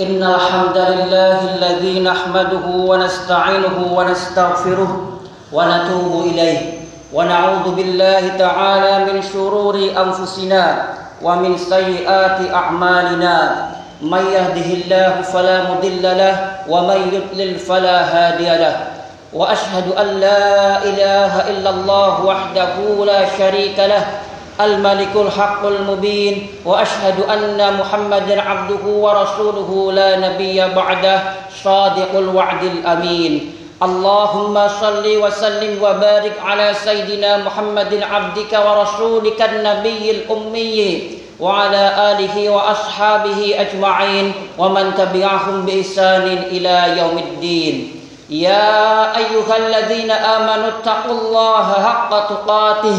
إن الحمد لله الذي نحمده ونستعينه ونستغفره ونتوب إليه ونعوذ بالله تعالى من شرور أنفسنا ومن سيئات أعمالنا. من يهده الله فلا مضل له ومن يضلل فلا هادي له. وأشهد أن لا إله إلا الله وحده لا شريك له الملك الحق المبين وأشهد أن محمدا عبده ورسوله لا نبي بعده صادق الوعد الأمين. اللهم صل وسلم وبارك على سيدنا محمد عبدك ورسولك النبي الأمي وعلى آله وأصحابه أجمعين ومن تبعهم بإحسان إلى يوم الدين. يا أيها الذين آمنوا اتقوا الله حق تقاته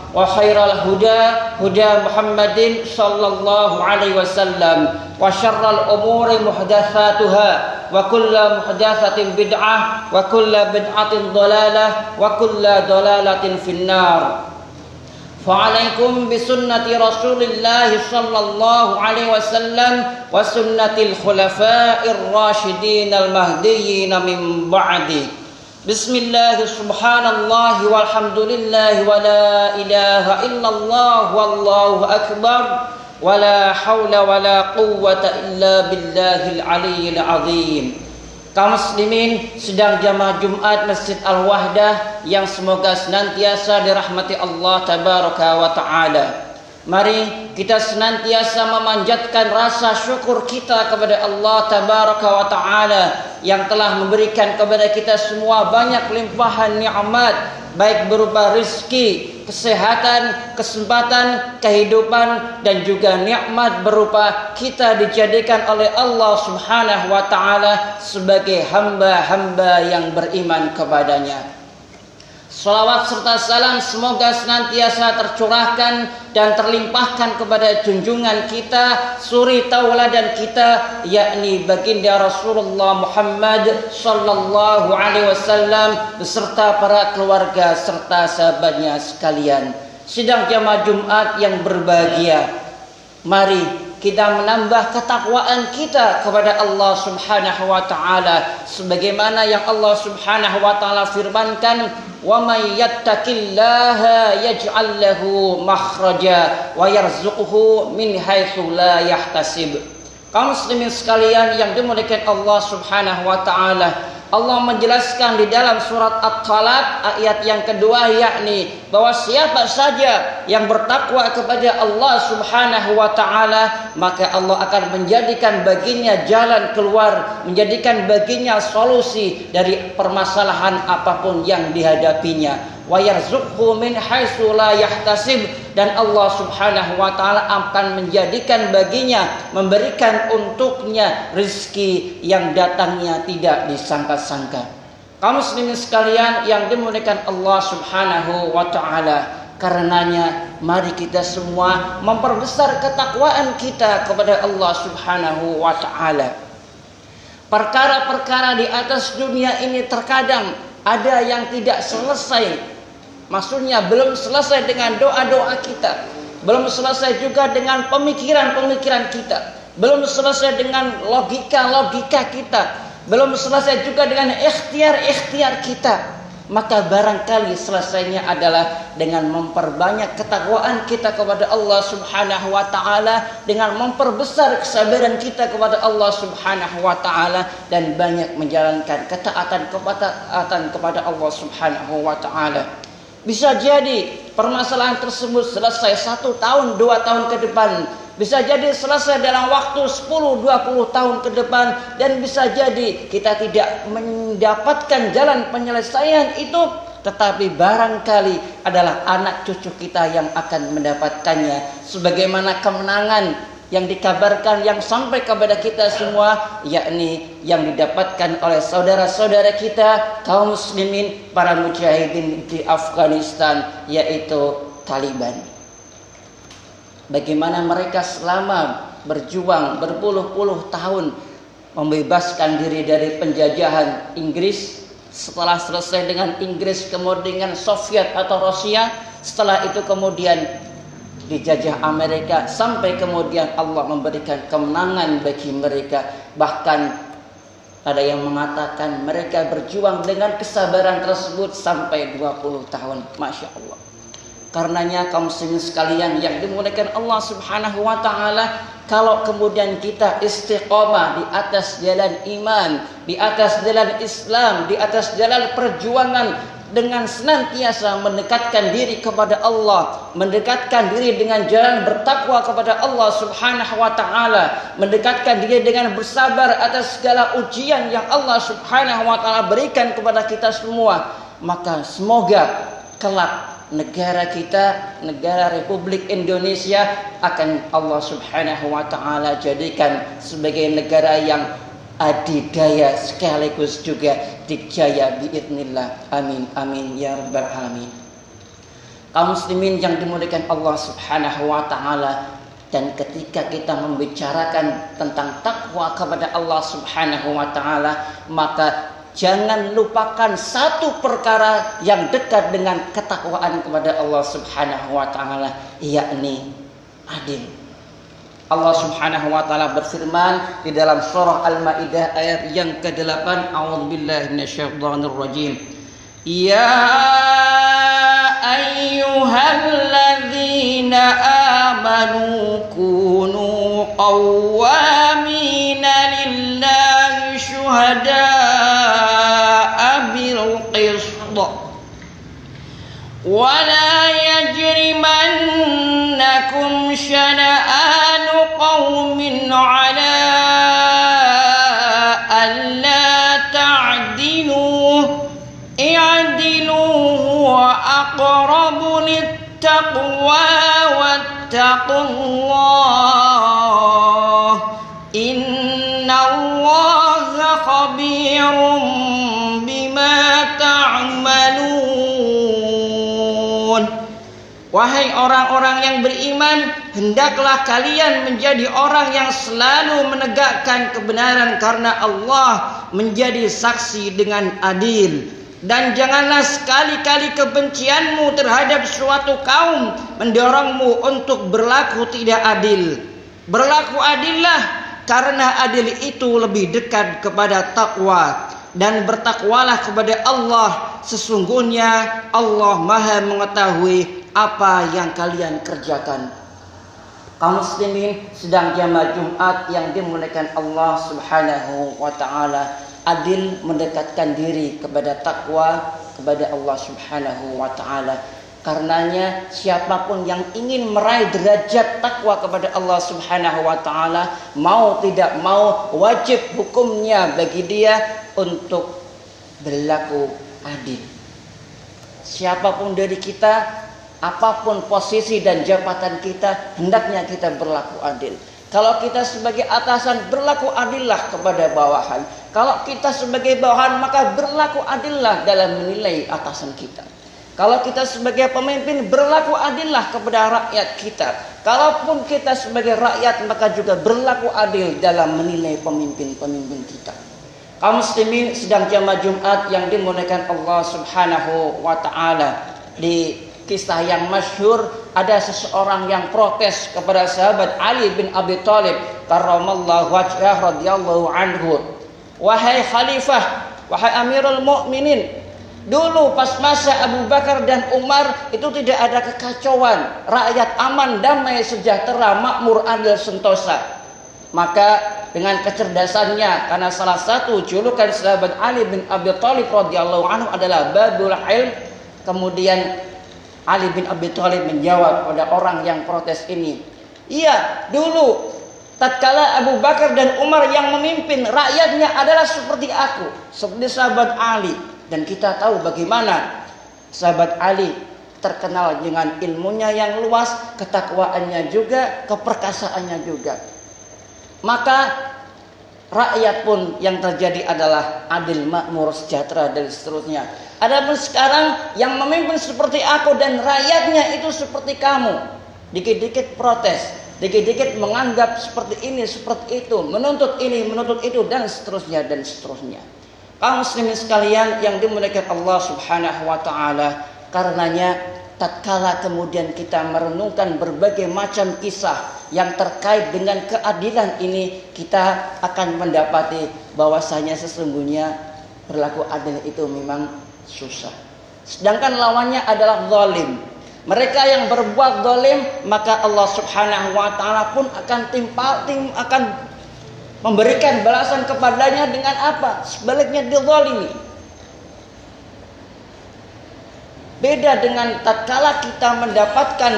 وخير الهدى هدى محمد صلى الله عليه وسلم وشر الأمور محدثاتها وكل محدثة بدعة وكل بدعة ضلالة وكل ضلالة في النار فعليكم بسنة رسول الله صلى الله عليه وسلم وسنة الخلفاء الراشدين المهديين من بعده بسم الله سبحان الله والحمد لله ولا إله إلا الله والله أكبر ولا حول ولا قوة إلا بالله العلي العظيم kaum muslimin sedang jamaah Jumat Masjid Al-Wahdah yang semoga senantiasa dirahmati Allah tabaraka wa taala. Mari kita senantiasa memanjatkan rasa syukur kita kepada Allah tabaraka wa taala yang telah memberikan kepada kita semua banyak limpahan nikmat baik berupa rezeki, kesehatan, kesempatan, kehidupan dan juga nikmat berupa kita dijadikan oleh Allah Subhanahu wa taala sebagai hamba-hamba yang beriman kepadanya. Salawat serta salam semoga senantiasa tercurahkan dan terlimpahkan kepada junjungan kita, suri tauladan kita, yakni baginda Rasulullah Muhammad sallallahu alaihi wasallam beserta para keluarga serta sahabatnya sekalian. Sidang jamaah Jumat yang berbahagia. Mari kita menambah ketakwaan kita kepada Allah Subhanahu wa taala sebagaimana yang Allah Subhanahu wa taala firmankan ومن يتق الله يجعل له مخرجا ويرزقه من حيث لا يحتسب kaum muslimin sekalian yang dimuliakan Allah Subhanahu wa taala Allah menjelaskan di dalam surat At-Talaq ayat yang kedua yakni bahwa siapa saja yang bertakwa kepada Allah Subhanahu wa taala maka Allah akan menjadikan baginya jalan keluar, menjadikan baginya solusi dari permasalahan apa pun yang dihadapinya wa yarzuqhu min haitsu dan Allah Subhanahu wa taala akan menjadikan baginya memberikan untuknya rezeki yang datangnya tidak disangka-sangka. Kaum muslimin sekalian yang dimuliakan Allah Subhanahu wa taala, karenanya mari kita semua memperbesar ketakwaan kita kepada Allah Subhanahu wa taala. Perkara-perkara di atas dunia ini terkadang ada yang tidak selesai Maksudnya belum selesai dengan doa-doa kita. Belum selesai juga dengan pemikiran-pemikiran kita. Belum selesai dengan logika-logika kita. Belum selesai juga dengan ikhtiar-ikhtiar kita. Maka barangkali selesainya adalah dengan memperbanyak ketakwaan kita kepada Allah Subhanahu wa taala, dengan memperbesar kesabaran kita kepada Allah Subhanahu wa taala dan banyak menjalankan ketaatan kepada ketaatan kepada Allah Subhanahu wa taala. Bisa jadi permasalahan tersebut selesai satu tahun, dua tahun ke depan. bisa jadi selesai dalam waktu 10-20 tahun ke depan dan bisa jadi kita tidak mendapatkan jalan penyelesaian itu tetapi barangkali adalah anak cucu kita yang akan mendapatkannya sebagaimana kemenangan yang dikabarkan yang sampai kepada kita semua yakni yang didapatkan oleh saudara-saudara kita kaum muslimin para mujahidin di Afghanistan yaitu Taliban. Bagaimana mereka selama berjuang berpuluh-puluh tahun membebaskan diri dari penjajahan Inggris setelah selesai dengan Inggris kemudian Soviet atau Rusia setelah itu kemudian dijajah Amerika sampai kemudian Allah memberikan kemenangan bagi mereka. Bahkan ada yang mengatakan mereka berjuang dengan kesabaran tersebut sampai 20 tahun. Masya Allah. Karenanya kaum muslimin sekalian yang dimuliakan Allah subhanahu wa ta'ala kalau kemudian kita istiqomah di atas jalan iman di atas jalan Islam di atas jalan perjuangan dengan senantiasa mendekatkan diri kepada Allah, mendekatkan diri dengan jalan bertakwa kepada Allah Subhanahu wa taala, mendekatkan diri dengan bersabar atas segala ujian yang Allah Subhanahu wa taala berikan kepada kita semua, maka semoga kelak negara kita, negara Republik Indonesia akan Allah Subhanahu wa taala jadikan sebagai negara yang adidaya sekaligus juga dikjaya biidnillah amin amin ya rabbal alamin. Kaum muslimin yang dimuliakan Allah subhanahu wa ta'ala dan ketika kita membicarakan tentang takwa kepada Allah subhanahu wa ta'ala maka jangan lupakan satu perkara yang dekat dengan ketakwaan kepada Allah subhanahu wa ta'ala yakni adil Allah Subhanahu wa taala berfirman di dalam surah Al-Maidah ayat yang ke-8 A'udzubillahi minasyaitonir rajim Ya ayyuhalladzina amanu kunu qawwamina lillahi syuhada'a bil qist ولا يجرمنكم شنآن واتقوا الله إن الله خبير بما تعملون Wahai orang-orang yang beriman, hendaklah kalian menjadi orang yang selalu menegakkan kebenaran karena Allah menjadi saksi dengan adil. Dan janganlah sekali-kali kebencianmu terhadap suatu kaum mendorongmu untuk berlaku tidak adil. Berlaku adillah karena adil itu lebih dekat kepada takwa dan bertakwalah kepada Allah sesungguhnya Allah Maha mengetahui apa yang kalian kerjakan. Kaum muslimin sedang jamaah Jumat yang dimuliakan Allah Subhanahu wa taala adil mendekatkan diri kepada takwa kepada Allah Subhanahu wa taala. Karenanya siapa pun yang ingin meraih derajat takwa kepada Allah Subhanahu wa taala mau tidak mau wajib hukumnya bagi dia untuk berlaku adil. Siapa pun dari kita apa pun posisi dan jabatan kita, hendaknya kita berlaku adil. Kalau kita sebagai atasan berlaku adillah kepada bawahan. Kalau kita sebagai bawahan maka berlaku adillah dalam menilai atasan kita. Kalau kita sebagai pemimpin berlaku adillah kepada rakyat kita. Kalaupun kita sebagai rakyat maka juga berlaku adil dalam menilai pemimpin-pemimpin kita. Kaum muslimin sedang jamaah Jumat yang dimuliakan Allah Subhanahu wa taala di kisah yang masyhur ada seseorang yang protes kepada sahabat Ali bin Abi Thalib karramallahu wajhah radhiyallahu anhu. Wahai khalifah wahai amirul mukminin dulu pas masa Abu Bakar dan Umar itu tidak ada kekacauan rakyat aman damai sejahtera makmur adil sentosa. Maka dengan kecerdasannya karena salah satu julukan sahabat Ali bin Abi Thalib radhiyallahu anhu adalah babul ilm kemudian Ali bin Abi Thalib menjawab pada orang yang protes ini, Iya, dulu tatkala Abu Bakar dan Umar yang memimpin rakyatnya adalah seperti aku, seperti sahabat Ali dan kita tahu bagaimana sahabat Ali terkenal dengan ilmunya yang luas, ketakwaannya juga, keperkasaannya juga. Maka rakyat pun yang terjadi adalah adil, makmur, sejahtera dan seterusnya. Adapun sekarang yang memimpin seperti aku dan rakyatnya itu seperti kamu. Dikit-dikit protes, dikit-dikit menganggap seperti ini, seperti itu, menuntut ini, menuntut itu dan seterusnya dan seterusnya. Kaum muslimin sekalian yang dimuliakan Allah Subhanahu wa taala, karenanya tatkala kemudian kita merenungkan berbagai macam kisah yang terkait dengan keadilan ini, kita akan mendapati bahwasanya sesungguhnya berlaku adil itu memang susah. Sedangkan lawannya adalah zalim. Mereka yang berbuat dolim maka Allah Subhanahu wa taala pun akan timpa tim akan memberikan balasan kepadanya dengan apa? Sebaliknya dizalimi. Beda dengan tatkala kita mendapatkan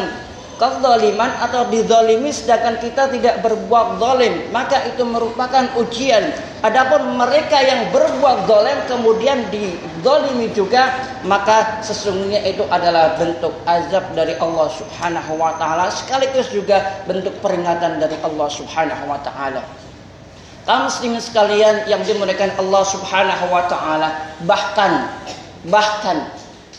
kezaliman atau dizalimi sedangkan kita tidak berbuat zalim, maka itu merupakan ujian. Adapun mereka yang berbuat zalim kemudian dizalimi juga, maka sesungguhnya itu adalah bentuk azab dari Allah Subhanahu wa taala sekaligus juga bentuk peringatan dari Allah Subhanahu wa taala. Muslimin sekalian yang dimuliakan Allah Subhanahu wa taala, bahkan bahkan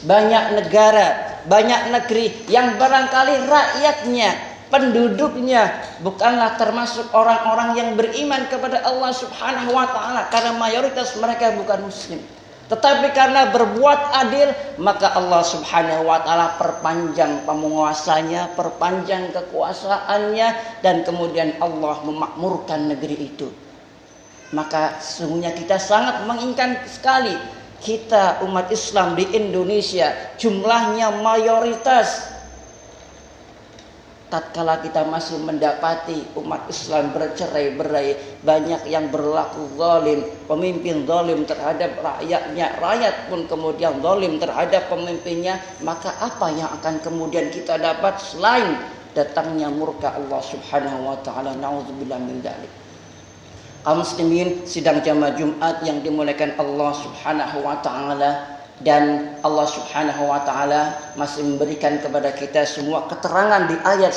banyak negara banyak negeri yang barangkali rakyatnya, penduduknya bukanlah termasuk orang-orang yang beriman kepada Allah Subhanahu wa taala karena mayoritas mereka bukan muslim. Tetapi karena berbuat adil, maka Allah Subhanahu wa taala perpanjang penguasanya, perpanjang kekuasaannya dan kemudian Allah memakmurkan negeri itu. Maka sesungguhnya kita sangat menginginkan sekali kita umat Islam di Indonesia jumlahnya mayoritas. Tatkala kita masih mendapati umat Islam bercerai-berai banyak yang berlaku zalim pemimpin zalim terhadap rakyatnya rakyat pun kemudian zalim terhadap pemimpinnya maka apa yang akan kemudian kita dapat selain datangnya murka Allah Subhanahu wa taala? Naudzubillah min dzalik kaum muslimin sidang jamaah Jumat yang dimuliakan Allah Subhanahu wa taala dan Allah Subhanahu wa taala masih memberikan kepada kita semua keterangan di ayat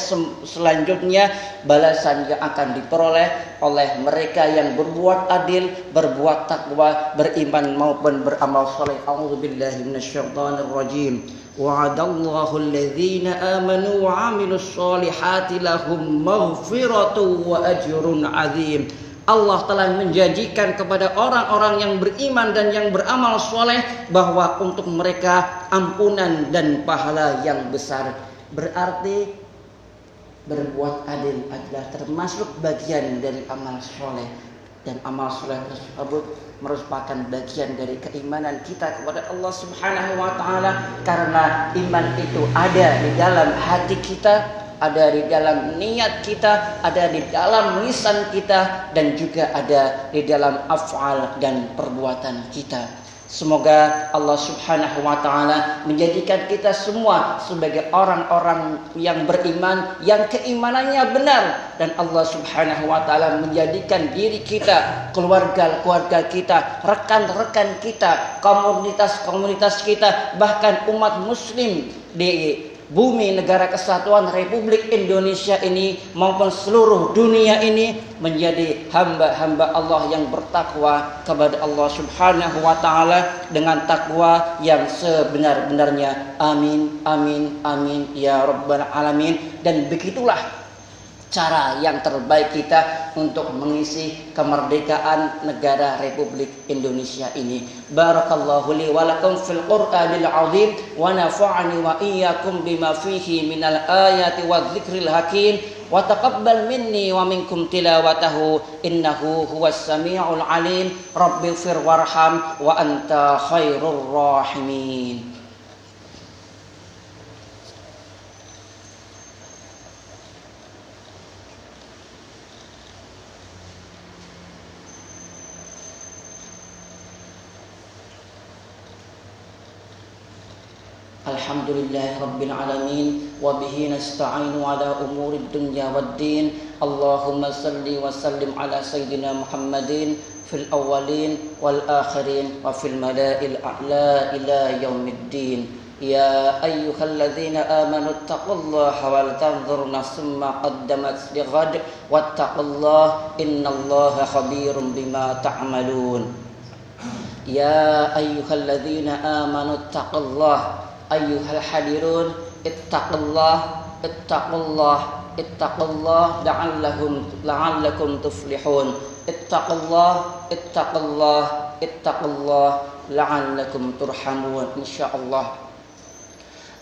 selanjutnya balasan yang akan diperoleh oleh mereka yang berbuat adil, berbuat takwa, beriman maupun beramal saleh. A'udzubillahi minasyaitonir rajim. Wa'adallahu alladhina amanu wa 'amilus solihati lahum maghfiratu wa ajrun 'azim. Allah telah menjanjikan kepada orang-orang yang beriman dan yang beramal soleh bahwa untuk mereka ampunan dan pahala yang besar. Berarti berbuat adil adalah termasuk bagian dari amal soleh dan amal soleh tersebut merupakan bagian dari keimanan kita kepada Allah Subhanahu wa taala karena iman itu ada di dalam hati kita ada di dalam niat kita, ada di dalam lisan kita, dan juga ada di dalam af'al dan perbuatan kita. Semoga Allah Subhanahu wa taala menjadikan kita semua sebagai orang-orang yang beriman yang keimanannya benar dan Allah Subhanahu wa taala menjadikan diri kita, keluarga-keluarga kita, rekan-rekan kita, komunitas-komunitas kita, bahkan umat muslim di bumi negara kesatuan Republik Indonesia ini maupun seluruh dunia ini menjadi hamba-hamba Allah yang bertakwa kepada Allah Subhanahu wa taala dengan takwa yang sebenar-benarnya. Amin amin amin ya rabbal alamin dan begitulah cara yang terbaik kita untuk mengisi kemerdekaan negara Republik Indonesia ini. Barakallahu li wa lakum fil Qur'anil azim wa nafa'ani wa iyyakum bima fihi minal ayati wa dzikril hakim wa taqabbal minni wa minkum tilawatahu innahu huwas samiul alim rabbighfir warham wa anta khairur rahimin. الحمد لله رب العالمين وبه نستعين على أمور الدنيا والدين. اللهم صل وسلم على سيدنا محمد في الأولين والآخرين وفي الملائكة الأعلى إلى يوم الدين. يا أيها الذين آمنوا اتقوا الله ولتنظر نفس ما قدمت لغد واتقوا الله إن الله خبير بما تعملون. يا أيها الذين آمنوا اتقوا الله أيها الحذرون اتقوا الله اتقوا الله اتقوا الله لعلهم لعلكم تفلحون. اتقوا الله اتقوا الله اتقوا الله لعلكم ترحمون. إن شاء الله.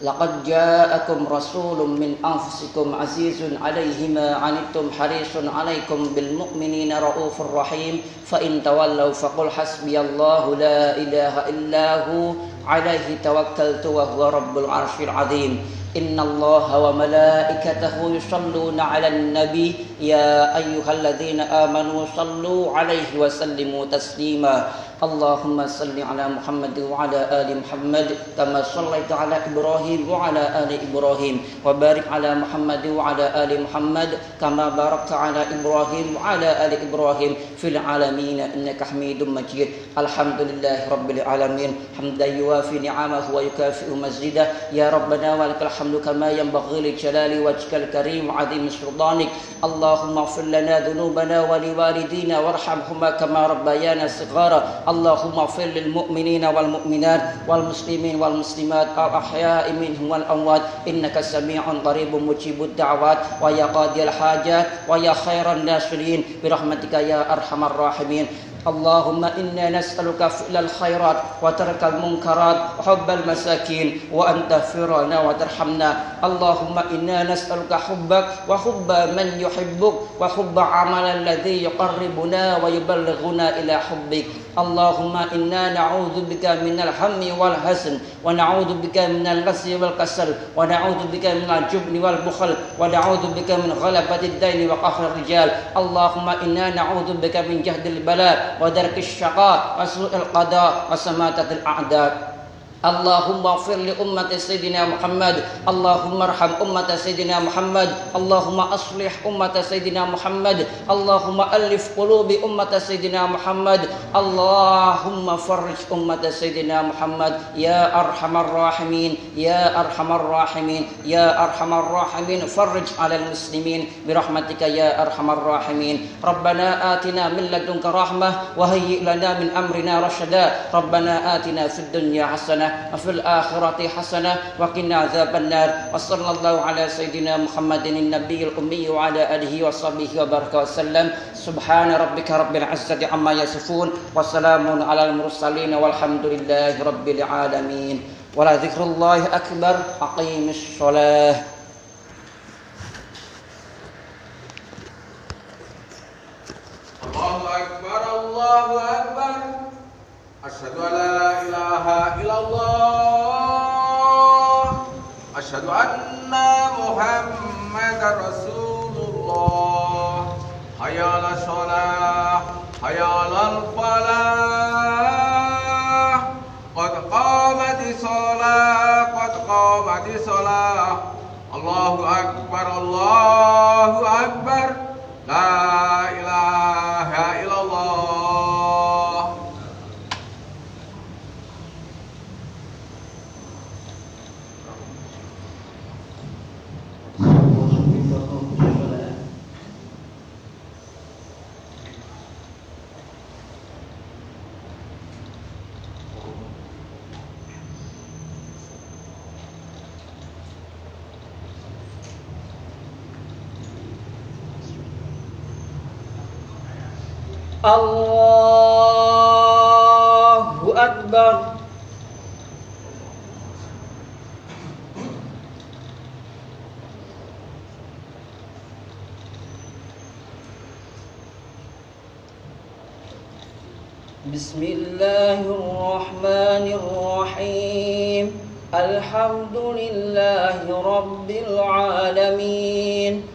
لقد جاءكم رسول من أنفسكم عزيز عليه ما عنتم حريص عليكم بالمؤمنين رؤوف رحيم. فإن تولوا فقل حسبي الله لا إله إلا هو عليه توكلت وهو رب العرش العظيم. إن الله وملائكته يصلون على النبي. يا أيها الذين آمنوا صلوا عليه وسلموا تسليما. اللهم صل على محمد وعلى آل محمد كما صليت على إبراهيم وعلى آل إبراهيم وبارك على محمد وعلى آل محمد كما باركت على إبراهيم وعلى آل إبراهيم في العالمين إنك حميد مجيد. الحمد لله رب العالمين. حمدا يوافي نعمه ويكافئ مزيده. يا ربنا ولك الحمد كما ينبغي لجلال وجهك الكريم وعظيم سلطانك. اللهم اغفر لنا ذنوبنا ولوالدينا وارحمهما كما ربيانا صغارا. اللهم اغفر للمؤمنين والمؤمنات والمسلمين والمسلمات الأحياء منهم والأموات. إنك سميع قريب مجيب الدعوات. ويا قاضي الحاجات. ويا خير الناصرين. برحمتك يا أرحم الراحمين. اللهم إنا نسألك فعل الخيرات وترك المنكرات وحب المساكين. وأن تغفرنا وترحمنا. اللهم إنا نسألك حبك وحب من يحبك وحب عمل الذي يقربنا ويبلغنا إلى حبك. اللهم إنا نعوذ بك من الهم والحزن ونعوذ بك من الغسل والكسل ونعوذ بك من الجبن والبخل ونعوذ بك من غلبة الدين وقهر الرجال. اللهم إنا نعوذ بك من جهد البلاء ودرك الشقاء وسوء القضاء وسماتة الأعداء. اللهم اغفر لأمة سيدنا محمد. اللهم ارحم أمة سيدنا محمد. اللهم أصلح أمة سيدنا محمد. اللهم ألف قلوب أمة سيدنا محمد. اللهم فرج أمة سيدنا محمد. يا أرحم الراحمين يا أرحم الراحمين يا أرحم الراحمين. فرج على المسلمين برحمتك يا أرحم الراحمين. ربنا آتنا من لدنك رحمة وهيئ لنا من أمرنا رشدا. ربنا آتنا في الدنيا حسنة وفي الآخرة حسنة وقنا عذاب النار. وصلى الله على سيدنا محمد النبي الأمي وعلى آله وصحبه وبارك وسلم. سبحان ربك رب العزة عما يصفون وسلام على المرسلين والحمد لله رب العالمين. ولا ذكر الله أكبر. أقيم الصلاة. الله أكبر الله أكبر. أشهد أن لا إله إلا الله. أشهد أن محمد رسول الله حي على الصلاة حي على الفلاح. قد قامت الصلاة قد قامت الصلاة. الله أكبر الله أكبر لا إله إلا الله الله أكبر. بسم الله الرحمن الرحيم. الحمد لله رب العالمين.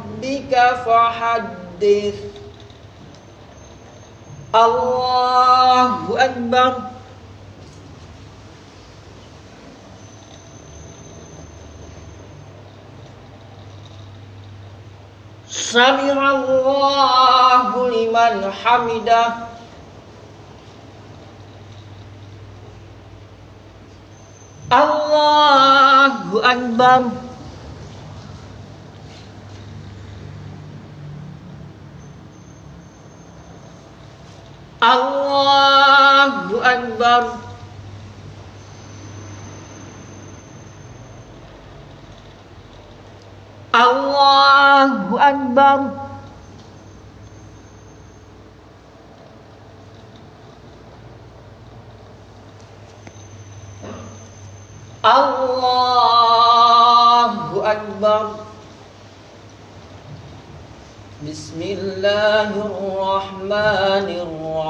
فحدث الله أكبر سمع الله لمن حمده الله أكبر Allahu Akbar. Allahu Akbar. Allahu Akbar. Bismillahirrahmanirrahim.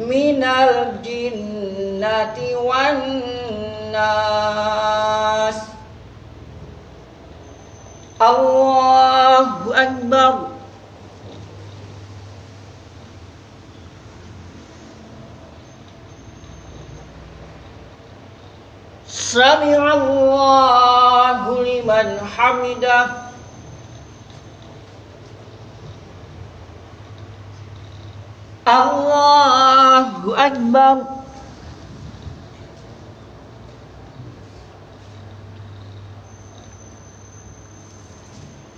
من الجنة والناس الله أكبر سمع الله لمن حمده الله Allahu Akbar.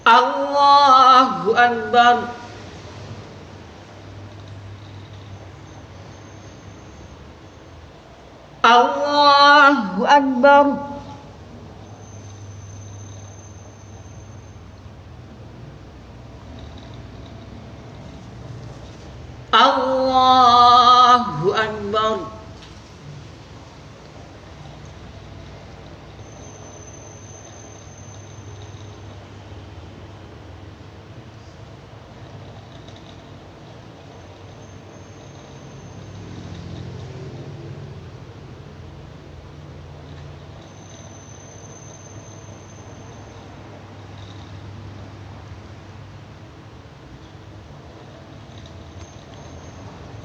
Allahu Akbar. Allahu Akbar. Allah.